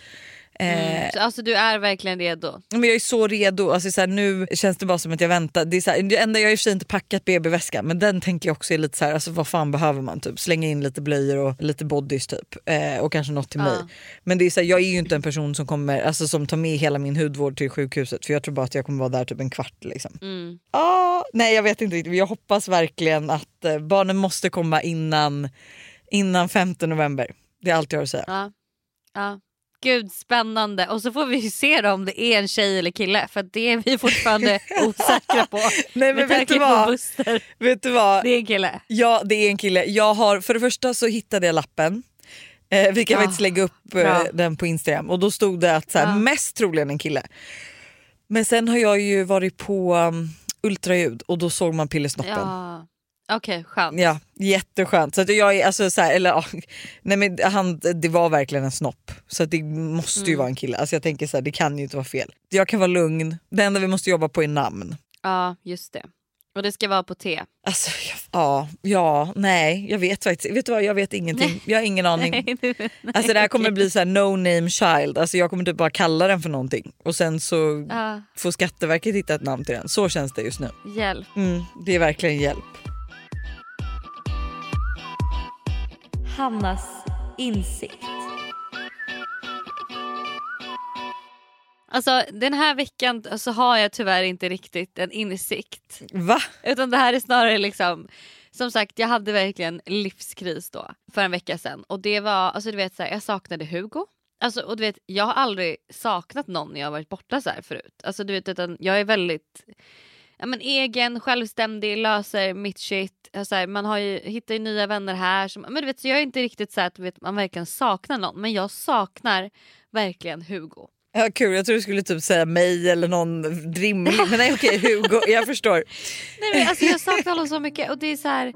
Eh, Så, alltså du är verkligen redo. men jag är så redo. Alltså, så här, nu känns det bara som att jag väntar. Det, är så här, det enda jag har i och för sig inte packat BB-väskan men den tänker jag också är lite så här, alltså, vad fan behöver man? Typ slänga in lite blöjor och lite bodys typ. Eh, och kanske något till mig. Ja. Men det är så här, jag är ju inte en person som kommer alltså, som tar med hela min hudvård till sjukhuset för jag tror bara att jag kommer vara där typ en kvart. Liksom. Mm. Ah, nej jag vet inte riktigt. Jag hoppas verkligen att eh, barnen måste komma innan, innan 5 november. Det är allt jag har att säga. Ja. ja. Gud spännande. Och så får vi se då om det är en tjej eller kille för det är vi fortfarande osäkra på. Nej men vet du vad? Vet du vad? Det är en kille. Ja det är en kille. Jag har, för det första så hittade jag lappen. Eh, vi kan Ah, faktiskt lägga upp eh, den på Instagram och då stod det att så här, Ja. mest troligen en kille. Men sen har jag ju varit på um, ultraljud och då såg man pillersnoppen. Ja. Okej, skönt. Ja, jätteskönt. Så att jag alltså så här, eller ja, nej men han, det var verkligen en snopp. Så att det måste ju Mm. vara en kille. Alltså jag tänker så här, det kan ju inte vara fel. Jag kan vara lugn. Det enda vi måste jobba på är namn. Ja, just det. Och det ska vara på T. Alltså ja, ja, nej jag vet faktiskt Vet du vad, jag vet ingenting. Jag har ingen aning. Alltså det här kommer bli så här no name child. Alltså jag kommer typ bara kalla den för någonting och sen så Ja, får Skatteverket hitta ett namn till den. Så känns det just nu. hjälp. Mm, det är verkligen hjälp. Hannas insikt. Alltså den här veckan så har jag tyvärr inte riktigt en insikt. Va? Utan det här är snarare liksom som sagt jag hade verkligen livskris då för en vecka sedan och det var alltså du vet så här, jag saknade Hugo. Alltså och du vet jag har aldrig saknat någon när jag har varit borta så här förut. Alltså du vet utan jag är väldigt ja, men egen, självständig, löser mitt shit. Alltså, här, man har ju, hittar ju nya vänner här. Som, men du vet så jag är inte riktigt så att vet, man verkligen saknar någon men jag saknar verkligen Hugo. Ja, kul, jag tror du skulle typ säga mig eller någon rimlig. Men nej okej Hugo, jag förstår. Nej, men alltså, jag saknar honom så mycket och det är så här.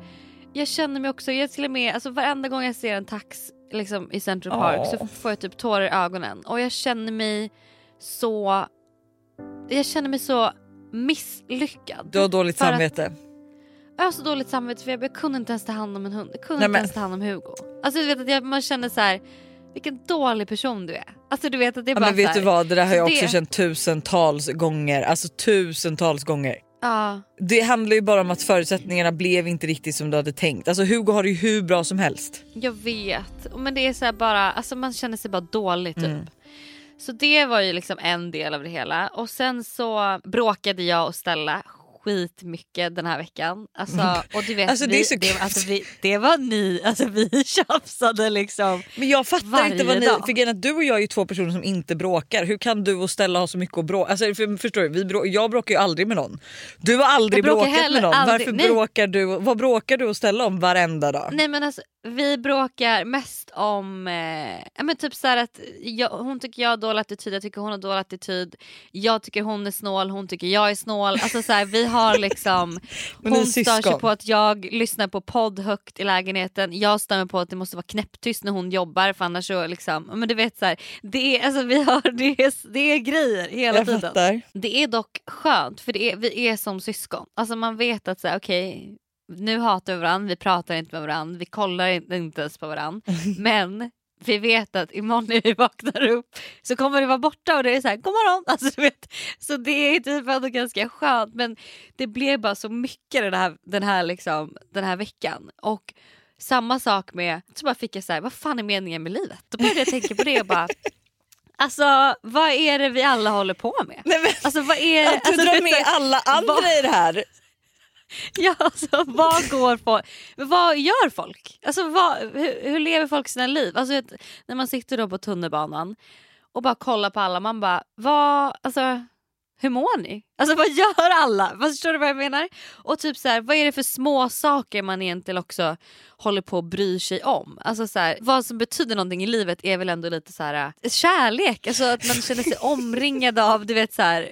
jag känner mig också, jag till och med, alltså varenda gång jag ser en tax liksom, i Central Park så får jag typ tårar i ögonen och jag känner mig så, jag känner mig så misslyckad. Du har dåligt För att- samvete. Jag har så dåligt samvete för jag, kunde inte ens ta hand om en hund. Jag kunde Nej, inte men- ens ta hand om Hugo. Alltså du vet att jag, man känner så här, vilken dålig person du är. Alltså du vet att det är Ja, bara men vet du vad, det där har jag så också det- känt tusentals gånger. Alltså tusentals gånger. Ja, Det handlar ju bara om att förutsättningarna blev inte riktigt som du hade tänkt. Alltså Hugo har det ju hur bra som helst. jag vet. Men det är så bara, alltså man känner sig bara dålig typ. Mm. Så det var ju liksom en del av det hela. Och sen så bråkade jag och Stella skitmycket den här veckan. Alltså, och du vet, Alltså, det vi, det, alltså, vi, det var ni, alltså vi tjafsade liksom. Men jag fattar inte vad ni... dag. För att du och jag är ju två personer som inte bråkar. Hur kan du och Stella ha så mycket att bråka? Alltså, för, förstår du? Vi brå... Jag bråkar ju aldrig med någon. Du har aldrig bråkat med någon. aldrig. Varför Nej. bråkar du? Vad bråkar du och Stella om varenda dag? Nej men alltså vi bråkar mest om, eh, men typ så här att jag, hon tycker jag har dålig attityd, jag tycker hon har dålig attityd. Jag tycker hon är snål, hon tycker jag är snål. Alltså så här, vi har liksom, hon stör sig på att jag lyssnar på podd högt i lägenheten. Jag stör mig på att det måste vara knäpptyst när hon jobbar för annars så liksom, men du vet så här, det är, alltså, vi har, det, är, det är grejer hela Jag tiden. fattar. Det är dock skönt för det är, vi är som syskon. Alltså man vet att så här, okej nu hatar vi varandra, vi pratar inte med varandra, vi kollar inte, inte ens på varandra. Men vi vet att imorgon när vi vaknar upp så kommer det vara borta och det är så här, god morgon. Alltså, du vet, så det är typ ändå ganska skönt men det blev bara så mycket den här, den här, liksom, den här veckan. Och samma sak med, så bara fick jag så här, vad fan är meningen med livet? Då började jag tänka på det och bara Alltså vad är det vi alla håller på med? Nej, men, Alltså vad är att du alltså, drar med alla andra vad- i det här. Ja, alltså vad går folk, vad gör folk? Alltså vad, hur, hur lever folk sina liv? Alltså när man sitter då på tunnelbanan och bara kollar på alla, man bara, vad, alltså hur mår ni? Alltså vad gör alla? Vad Förstår du vad jag menar? Och typ så här, vad är det för små saker man egentligen också håller på att bry sig om? Alltså så här, vad som betyder någonting i livet är väl ändå lite så här äh, kärlek, alltså att man känner sig omringad av, du vet så här,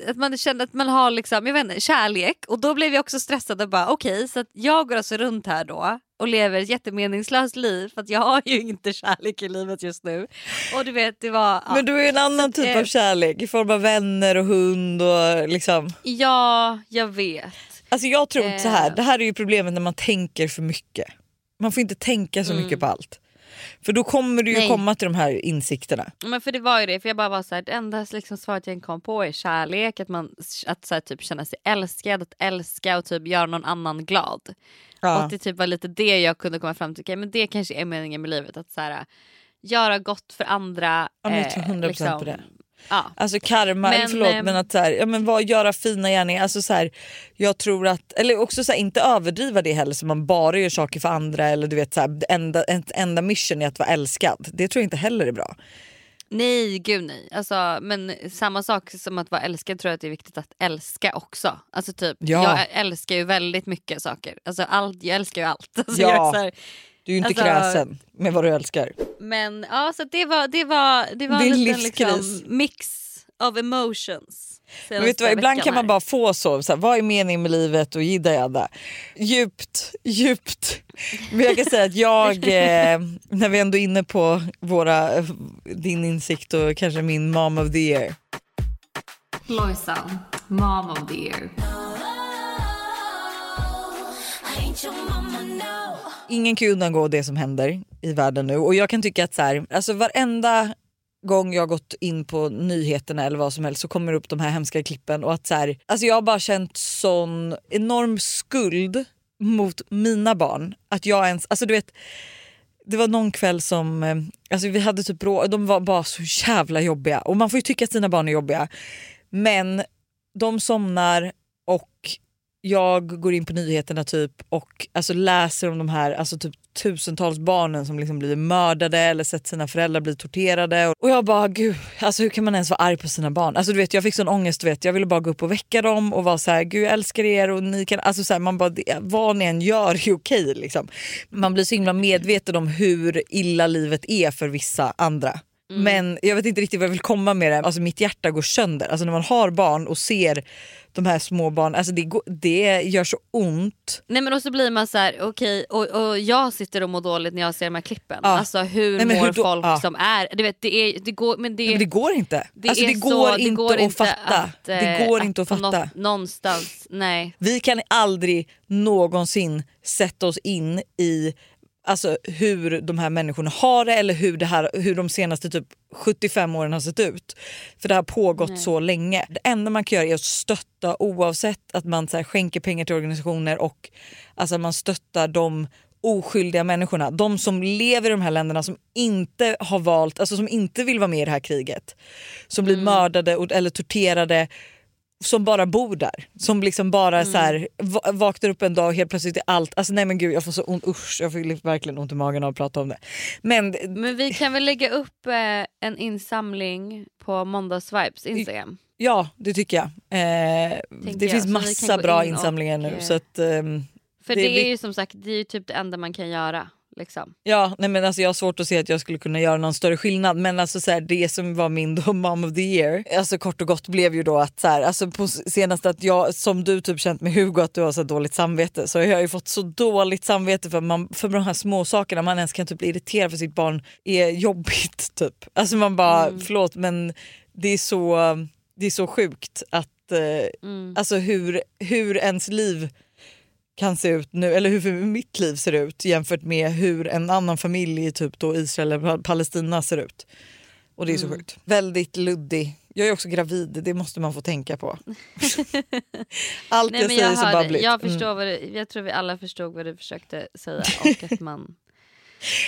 äh, att man känner att man har liksom, jag vet inte, kärlek och då blev jag också stressad och bara okej så att jag går alltså runt här då och lever ett jättemeningslöst liv för att jag har ju inte kärlek i livet just nu. Och du vet det var... Ja. Men du är en annan typ eh, av kärlek i form av vänner och hund och liksom. Ja, jag vet. Alltså jag tror inte så här. Eh. det här är ju problemet när man tänker för mycket. Man får inte tänka så mycket på allt. För då kommer du ju Mm. Nej. komma till de här insikterna. Men för det var ju det, för jag bara var så här, det enda liksom svaret jag kom på är kärlek, att man att så här, typ känna sig älskad, att älska och typ göra någon annan glad. Och Ja. att det typ var lite det jag kunde komma fram till, okej, men det kanske är meningen med livet, att så här, göra gott för andra. Ja, men jag tror eh, 100% på det. Ja. Alltså karma, Men, förlåt ehm, men att så här, ja, men vad, göra fina gärningar. Alltså så här, jag tror att, eller också så här, inte överdriva det heller så man bara gör saker för andra eller du vet så här, enda, enda mission är att vara älskad. Det tror jag inte heller är bra. Nej, gud nej. Alltså, men samma sak som att vara älskad tror jag att det är viktigt att älska också. Alltså typ, Ja. Jag älskar ju väldigt mycket saker. Alltså, allt, jag älskar ju allt. Alltså, Ja. här, Du är ju inte Alltså- kräsen med vad du älskar. Men ja, så det var, det var, det var en liten liksom, mix of emotions. Men vet du vad, ibland kan man bara få så, så här, vad är meningen med livet och jidda jadda. Djupt, djupt. Men jag kan säga att jag, eh, när vi ändå är inne på våra, din insikt och kanske min mom of the year. Lojsan, mom of the year. Ingen kan undangå det som händer i världen nu och jag kan tycka att så här, alltså varenda gång jag har gått in på nyheterna eller vad som helst så kommer det upp de här hemska klippen och att så här, alltså jag har bara känt sån enorm skuld mot mina barn. Att jag ens, alltså du vet det var någon kväll som, eh, alltså vi hade typ rå, de var bara så jävla jobbiga och man får ju tycka att sina barn är jobbiga. Men de somnar jag går in på nyheterna typ och alltså läser om de här alltså typ tusentals barnen som liksom blir mördade eller sett sina föräldrar bli torterade. Och jag bara gud, alltså hur kan man ens vara arg på sina barn? Alltså du vet jag fick sån ångest, du vet. jag ville bara gå upp och väcka dem och vara så här, gud jag älskar er och ni kan, alltså så här, man bara, det, vad ni än gör är okej liksom. Man blir så himla medveten om hur illa livet är för vissa andra. Men jag vet inte riktigt vad jag vill komma med det. Alltså mitt hjärta går sönder. Alltså när man har barn och ser de här små barnen, alltså det, går, det gör så ont. Nej men och så blir man så här, okej och, och jag sitter och mår dåligt när jag ser de här klippen. Ja. Alltså hur Nej, mår hur folk ja. som är, du vet det, är, det går men det, Men det går inte. det alltså det går, så, inte, det går att fatta. att, eh, det går inte att fatta. nå- någonstans, nej. Vi kan aldrig någonsin sätta oss in i alltså, hur de här människorna har det eller hur, det här, hur de senaste typ 75 åren har sett ut. För det har pågått så länge. Det enda man kan göra är att stötta oavsett att man så här, skänker pengar till organisationer och alltså, man stöttar de oskyldiga människorna. De som lever i de här länderna som inte har valt, alltså som inte vill vara med i det här kriget. Som blir mördade och, eller torterade som bara bor där. Som liksom bara så här, va- vaknar upp en dag och helt plötsligt är allt... Alltså nej men gud jag får så ont, usch jag får verkligen ont i magen av att prata om det. Men Men vi kan väl lägga upp eh, en insamling på Måndagsvibes Instagram. ja det tycker jag. Eh, det jag, finns massa bra in och, insamlingar nu. eh, Så att, ehm, För Det det, är ju som sagt det är typ det enda man kan göra. Liksom. Ja, nej men alltså jag har svårt att se att jag skulle kunna göra någon större skillnad men alltså så här, det som var min då mom of the year, alltså kort och gott blev ju då att så här, alltså på senaste att jag som du typ känt med Hugo att du har så dåligt samvete så jag har ju fått så dåligt samvete för, man, för de här små sakerna man ens kan typ bli irriterad för sitt barn är jobbigt typ. Alltså man bara förlåt men det är så, det är så sjukt att eh, alltså hur, hur ens liv kan se ut nu, eller hur mitt liv ser ut jämfört med hur en annan familj i typ då Israel eller Palestina ser ut. Och det är så Mm. sjukt. Väldigt luddig. Jag är också gravid, det måste man få tänka på. Allt Nej, jag säger jag, är så babbligt. jag, Mm. förstår vad du, jag tror vi alla förstod vad du försökte säga och att man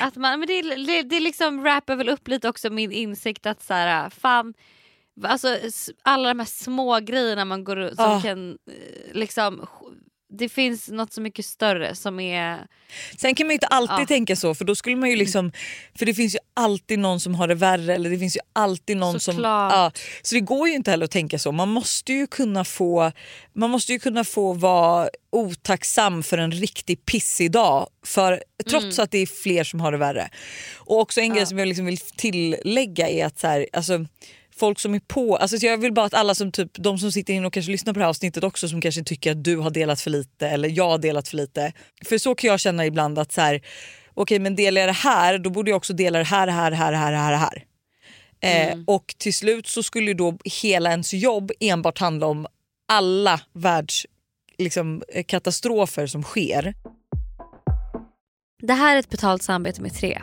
Att man, men det, det, det liksom rappar väl upp lite också min insikt att så här, fan Alltså alla de här små grejerna man går som Ah. kan eh, liksom Det finns något så mycket större som är Sen kan man ju inte alltid Ja. tänka så för då skulle man ju liksom, för det finns ju alltid någon som har det värre eller det finns ju alltid någon som... Såklart. Ja, så det går ju inte heller att tänka så. Man måste ju kunna få, man måste ju kunna få vara otacksam för en riktigt pissig dag för, trots att det är fler som har det värre. Och också en grej som jag liksom vill tillägga är att så här, alltså, folk som är på, alltså så jag vill bara att alla som typ, de som sitter in och kanske lyssnar på det här avsnittet också som kanske tycker att du har delat för lite eller jag har delat för lite. För så kan jag känna ibland att så här, okej men delar jag det här då borde jag också dela det här, här, här, här, här, här. Eh, och till slut så skulle då hela ens jobb enbart handla om alla världs liksom, eh, katastrofer som sker. Det här är ett betalt samarbete med tre.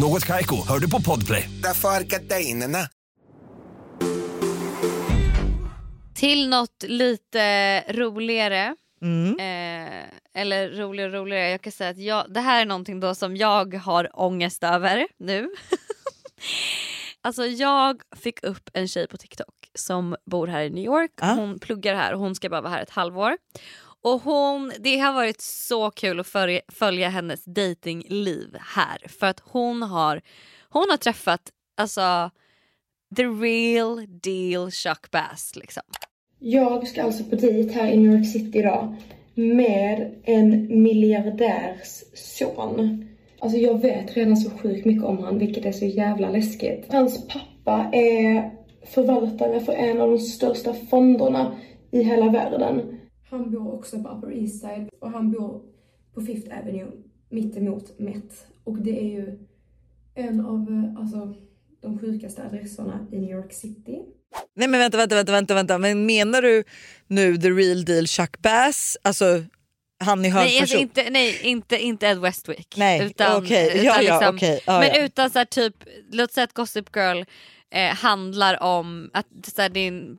Något Kaiko, hör du på Podplay. Därför är gardinerna. Till något lite roligare. Mm. Eh, eller roligare och roligare. Jag kan säga att jag, det här är någonting då som jag har ångest över nu. alltså jag fick upp en tjej på TikTok som bor här i New York. Ah. Hon pluggar här och hon ska bara vara här ett halvår. Och hon, det har varit så kul att följa, följa hennes datingliv här. För att hon har, hon har träffat alltså the real deal Chuck Bass liksom. Jag ska alltså på dejt här i New York City idag med en miljardärs son. Alltså jag vet redan så sjukt mycket om han, vilket är så jävla läskigt. Hans pappa är förvaltare för en av de största fonderna i hela världen. Han bor också på Upper East Side och han bor på Fifth Avenue mittemot Met. Och det är ju en av eh, alltså, de sjukaste adresserna i New York City. Nej men vänta, vänta, vänta, vänta, vänta. Men menar du nu the real deal Chuck Bass? Alltså han i hög Nej, person? inte, nej inte, inte Ed Westwick. Nej, utan, okej. utan Ja, ja, liksom, okej. Ja, men ja. utan så här, typ, låt säga att Gossip Girl eh, handlar om att så här, det är en,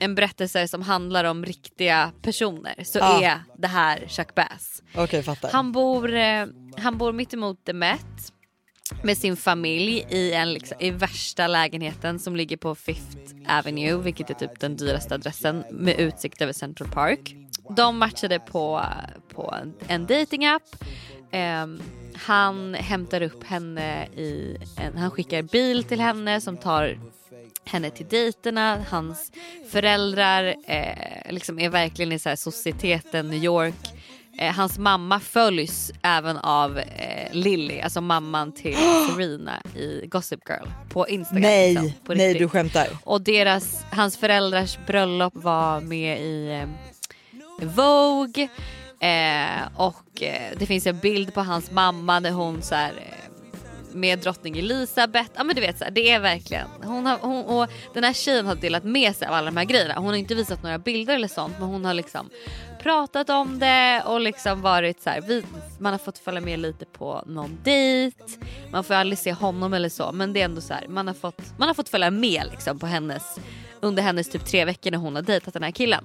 en berättelse som handlar om riktiga personer så Ja. är det här Chuck Bass. Fattar. Han bor, eh, han bor mitt emot The Met med sin familj i, en, liksom, i värsta lägenheten som ligger på Fifth Avenue vilket är typ den dyraste adressen med utsikt över Central Park. De matchade på, på en, en datingapp. Ehm, han hämtar upp henne i en, han skickar bil till henne som tar henne till dejterna. Hans föräldrar eh, liksom är verkligen i så här societeten New York. Eh, hans mamma följs även av eh, Lily, alltså mamman till Serena i Gossip Girl på Instagram. nej, liksom, på nej du skämtar. Och deras, hans föräldrars bröllop var med i eh, Vogue. Eh, och eh, det finns en bild på hans mamma när hon så här, med drottning Elisabeth. Ja men du vet så här, det är verkligen. Hon har, hon, och den här tjejen har delat med sig av alla de här grejerna. Hon har inte visat några bilder eller sånt men hon har liksom pratat om det och liksom varit så här, vi, man har fått följa med lite på någon dejt. Man får aldrig se honom eller så men det är ändå så här, man har fått, man har fått följa med liksom på hennes under hennes typ tre veckor när hon har dejtat den här killen.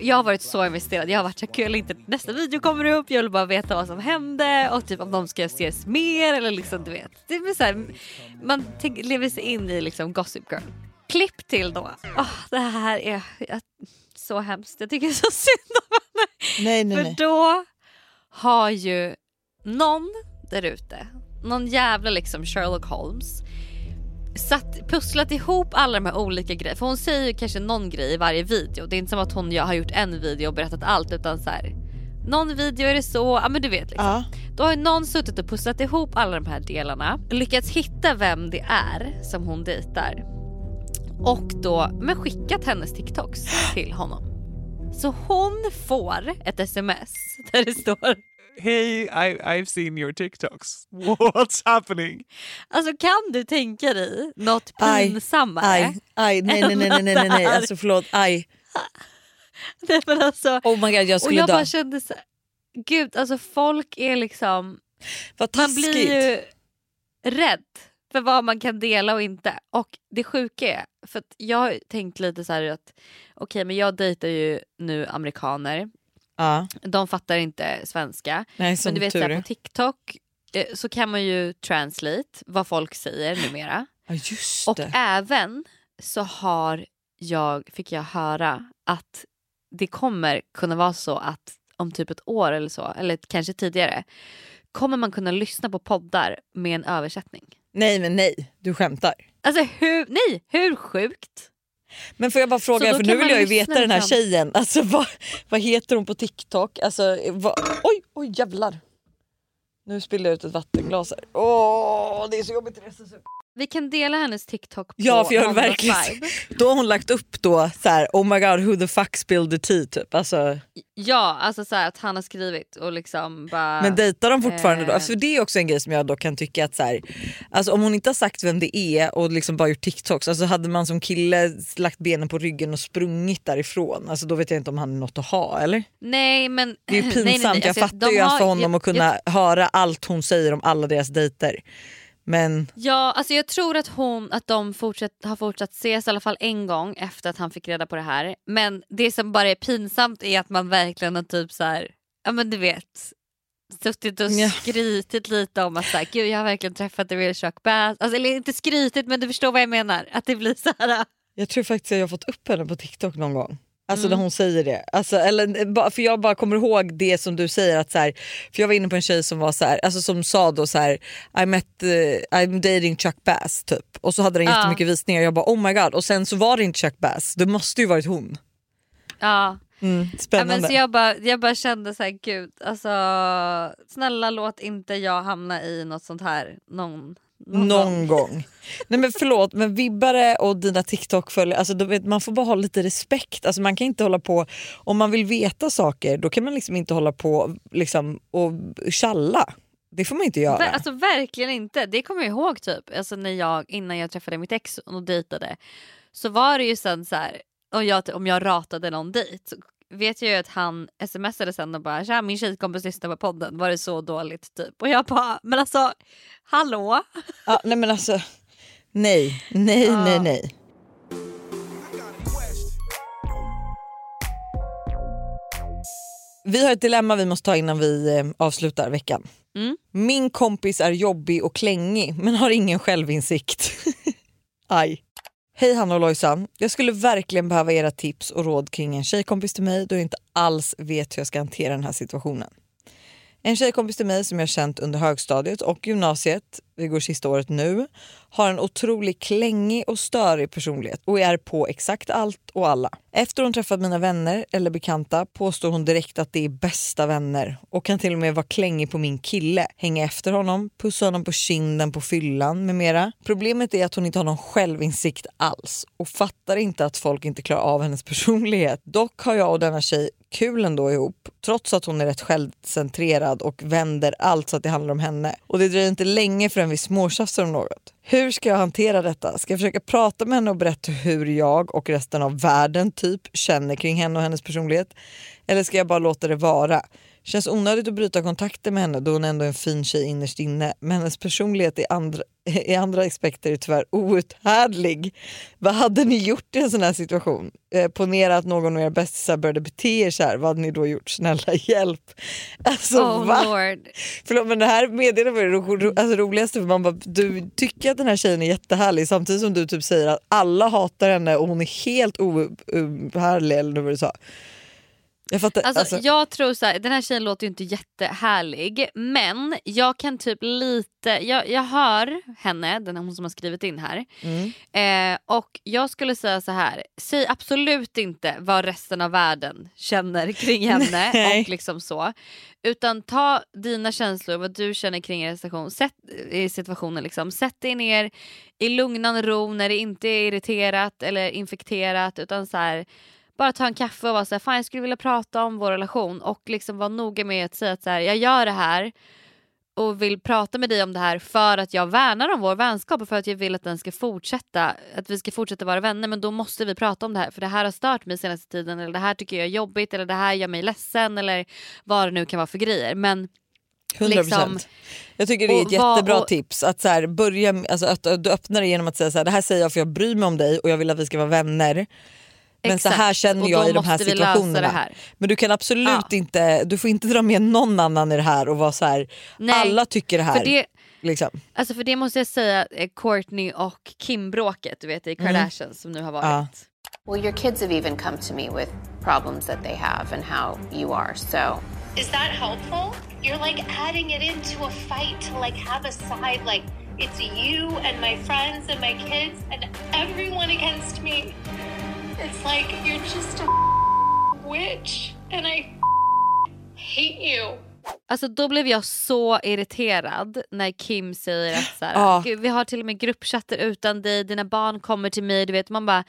Jag har varit så investerad. Jag har varit så kul inte nästa video kommer upp. Jag vill bara veta vad som hände och typ om de ska ses mer eller liksom du vet. Det är så här, man lever sig in i liksom Gossip Girl. Klipp till då. Åh, det här är jag, så hemskt. Jag tycker så synd om henne. Nej nej För nej. då har ju någon där ute, någon jävla liksom Sherlock Holmes satt, pusslat ihop alla de här olika grejerna. För hon säger ju kanske någon grej i varje video. Det är inte som att hon har gjort en video och berättat allt utan så här. Någon video är det så, ja men du vet liksom. Ja. Då har ju någon suttit och pusslat ihop alla de här delarna. Lyckats hitta vem det är som hon dejtar. Och då men skickat hennes TikToks till honom. Så hon får ett sms där det står Hey, I, I've seen your TikToks. What's happening? Alltså kan du tänka dig något pinsammare? Aj, aj, nej nej nej nej nej, nej, nej. alltså förlåt, aj. Nej, men alltså, Oh my god jag och skulle jag dö. bara kände så gud alltså folk är liksom, Vad man blir ju rädd för vad man kan dela och inte. Och det sjuka är, för att jag har tänkt lite så här att okej men jag dejtar ju nu amerikaner, Ja, de fattar inte svenska. nej men du vet så tur här, är. på TikTok eh, så kan man ju translate vad folk säger numera. Ja just Och det. även så har jag, fick jag höra att det kommer kunna vara så att om typ ett år eller så, eller kanske tidigare, kommer man kunna lyssna på poddar med en översättning. Nej men nej, du skämtar. Alltså hur, nej, hur sjukt? Men får jag bara fråga, för nu vill jag ju veta den här liksom. tjejen, alltså vad, vad heter hon på TikTok? Alltså, vad, oj, oj jävlar. Nu spillde jag ut ett vattenglas här. Åh, det är så jobbigt att resa sig upp. Vi kan dela hennes TikTok på Ja för jag verkligen. Då har hon lagt upp då så här, oh my god who the fuck spilled the tea typ. Alltså, Ja, alltså så här att han har skrivit och liksom bara... men dejtar de fortfarande då? eh. Alltså, för det är också en grej som jag då kan tycka att så här, alltså, om hon inte har sagt vem det är och liksom bara gjort TikToks, alltså hade man som kille lagt benen på ryggen och sprungit därifrån, alltså, då vet jag inte om han är något att ha eller? Nej men... Det är ju nej, pinsamt, nej, nej. jag Alltså, fattar de ju att har- för honom jag- att kunna höra allt hon säger om alla deras dejter. Men Ja, alltså jag tror att hon att de fortsatt, har fortsatt ses i alla fall en gång efter att han fick reda på det här. Men det som bara är pinsamt är att man verkligen har typ så här, ja men du vet, suttit och Ja. skrytit lite om att så här, gud jag har verkligen träffat the real Chuck Bass. Alltså, eller inte skrytit men du förstår vad jag menar. Att det blir så här. Jag tror faktiskt att jag har fått upp henne på TikTok någon gång. Alltså Mm. när hon säger det. Alltså, eller, eh, för jag bara kommer ihåg det som du säger. att så här, För jag var inne på en tjej som var så här, alltså som sa då så här, I met, eh, I'm dating Chuck Bass typ. Och så hade den Ja. jättemycket visningar. Jag bara oh my god. Och sen så var det inte Chuck Bass. Det måste ju varit hon. Ja. Mm, Ja, spännande. men så jag, bara, jag bara kände så här, gud, alltså snälla låt inte jag hamna i något sånt här någon, någon, gång. Nej men förlåt men vibbare och dina TikTok-följare, alltså, man får bara ha lite respekt. Alltså, man kan inte hålla på, om man vill veta saker då kan man liksom inte hålla på liksom, och tjalla. Det får man inte göra. Ver, alltså verkligen inte. Det kommer jag ihåg typ alltså, när jag, innan jag träffade mitt ex och dejtade. Så var det ju sen så här, om jag, om jag ratade någon dejt så vet jag ju att han smsade sen och bara “tja min tjejkompis lyssnar på podden, var det så dåligt?” typ. Och jag bara “men alltså hallå?” Ja, nej men alltså, nej, nej, Ja. nej, nej. Vi har ett dilemma vi måste ta innan vi eh, avslutar veckan. Mm. Min kompis är jobbig och klängig men har ingen självinsikt. Aj. Hej Hanna och Lojsan. Jag skulle verkligen behöva era tips och råd kring en tjejkompis till mig då jag inte alls vet hur jag ska hantera den här situationen. En tjejkompis till mig som jag känt under högstadiet och gymnasiet, vi går sista året nu, har en otroligt klängig och störig personlighet och är på exakt allt och alla. Efter hon träffat mina vänner eller bekanta påstår hon direkt att det är bästa vänner och kan till och med vara klängig på min kille, hänga efter honom, pussa honom på kinden på fyllan med mera. Problemet är att hon inte har någon självinsikt alls och fattar inte att folk inte klarar av hennes personlighet. Dock har jag och denna tjej kul ändå ihop trots att hon är rätt självcentrerad och vänder allt så att det handlar om henne. Och det dröjer inte länge förrän vi småtjafsar om något. Hur ska jag hantera detta? Ska jag försöka prata med henne och berätta hur jag och resten av världen typ känner kring henne och hennes personlighet? Eller ska jag bara låta det vara? Känns onödigt att bryta kontakten med henne då hon ändå är en fin tjej innerst inne. Men hennes personlighet är andra, i andra aspekter är tyvärr outhärdlig. Vad hade ni gjort i en sån här situation? Eh, ponera att någon av era bästisar började bete er så här. Vad hade ni då gjort? Snälla hjälp. Alltså oh va? lord. Förlåt men det här meddelandet var det ro, ro, alltså, roligaste för man bara, du tycker att den här tjejen är jättehärlig samtidigt som du typ säger att alla hatar henne och hon är helt outhärdlig eller vad du sa. Jag fattar. Alltså, alltså, Jag tror så här, den här tjejen låter ju inte jättehärlig men jag kan typ lite, jag, jag hör henne, den hon som har skrivit in här mm. eh, och jag skulle säga så här, säg absolut inte vad resten av världen känner kring henne Nej. och liksom så. Utan ta dina känslor, vad du känner kring en situation, sätt, i situationen liksom. Sätt dig ner i lugnan ro när det inte är irriterat eller infekterat utan så här bara ta en kaffe och vara så här, fan jag skulle vilja prata om vår relation och liksom vara noga med att säga att så här, jag gör det här och vill prata med dig om det här för att jag värnar om vår vänskap och för att jag vill att den ska fortsätta, att vi ska fortsätta vara vänner men då måste vi prata om det här för det här har stört mig senaste tiden eller det här tycker jag är jobbigt eller det här gör mig ledsen eller vad det nu kan vara för grejer men 100%. liksom- jag tycker det är ett jättebra och- tips att så här, börja, alltså, att du öppnar det genom att säga så här, det här säger jag för jag bryr mig om dig och jag vill att vi ska vara vänner. Men så här Exakt. känner jag i de här situationerna. det här. Men du kan absolut Ja. inte, du får inte dra med någon annan i det här och vara så här, Nej, alla tycker det här. För det, liksom. alltså för det måste jag säga, eh, Courtney och Kim-bråket du vet i Kardashians som nu har varit. Ja. Well, your kids have even come to me with problems that they have and how you are. So Is that helpful? You're like adding it into a fight to like have a side like it's you and my friends and my kids and everyone against me. It's like you're just a witch and I hate you. Alltså då blev jag så irriterad när Kim säger att så här. "Gud, vi har till och med gruppchatter utan dig, dina barn kommer till mig. Du vet, man bara,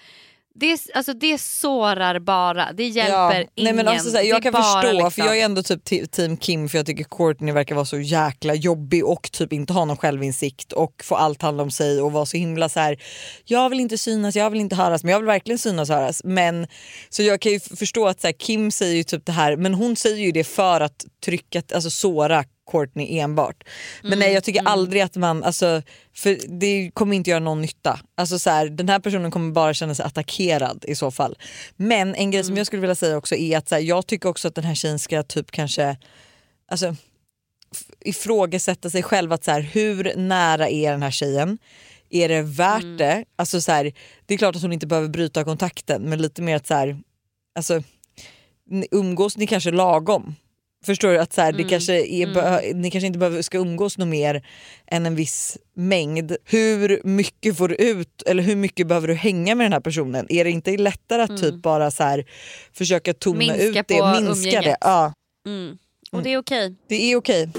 det, alltså, det sårar bara, det hjälper ingen. Nej, men alltså, så här, jag kan förstå liksom- för jag är ändå typ team Kim för jag tycker Courtney verkar vara så jäkla jobbig och typ inte ha någon självinsikt och få allt handla om sig och vara så himla så här. jag vill inte synas, jag vill inte höras men jag vill verkligen synas och höras. Men, så jag kan ju förstå att så här, Kim säger ju typ det här men hon säger ju det för att trycka, alltså såra Courtney enbart. Men nej jag tycker aldrig att man, alltså, för det kommer inte göra någon nytta. Alltså så här, den här personen kommer bara känna sig attackerad i så fall. Men en grej som jag skulle vilja säga också är att här, jag tycker också att den här tjejen ska typ kanske alltså, ifrågasätta sig själv att så här, hur nära är den här tjejen? är det värt Mm. det? Alltså så här, det är klart att hon inte behöver bryta kontakten men lite mer att så här, alltså, umgås ni kanske lagom? Förstår du? att så här, det Mm. kanske är, beh- Ni kanske inte behöver, ska umgås något mer än en viss mängd. Hur mycket får du ut eller hur mycket behöver du hänga med den här personen? Är det inte lättare att typ bara så här, försöka tona Mm. Minska ut det, på minska umgänget. det? Ja, Mm. Och det är okej. det är okej.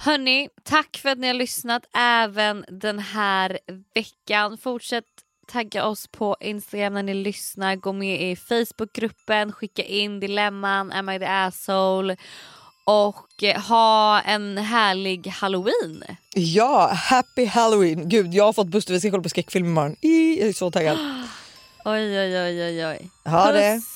Hörni, tack för att ni har lyssnat även den här veckan. Fortsätt tagga oss på Instagram när ni lyssnar. Gå med i Facebookgruppen, skicka in dilemman, am I the asshole? Och eh, ha en härlig halloween. Ja, happy halloween! Gud jag har fått Buster, vi ska kolla på skräckfilm imorgon. I, jag är så taggad. Oj oj oj oj oj. Ha det. Puss. Ett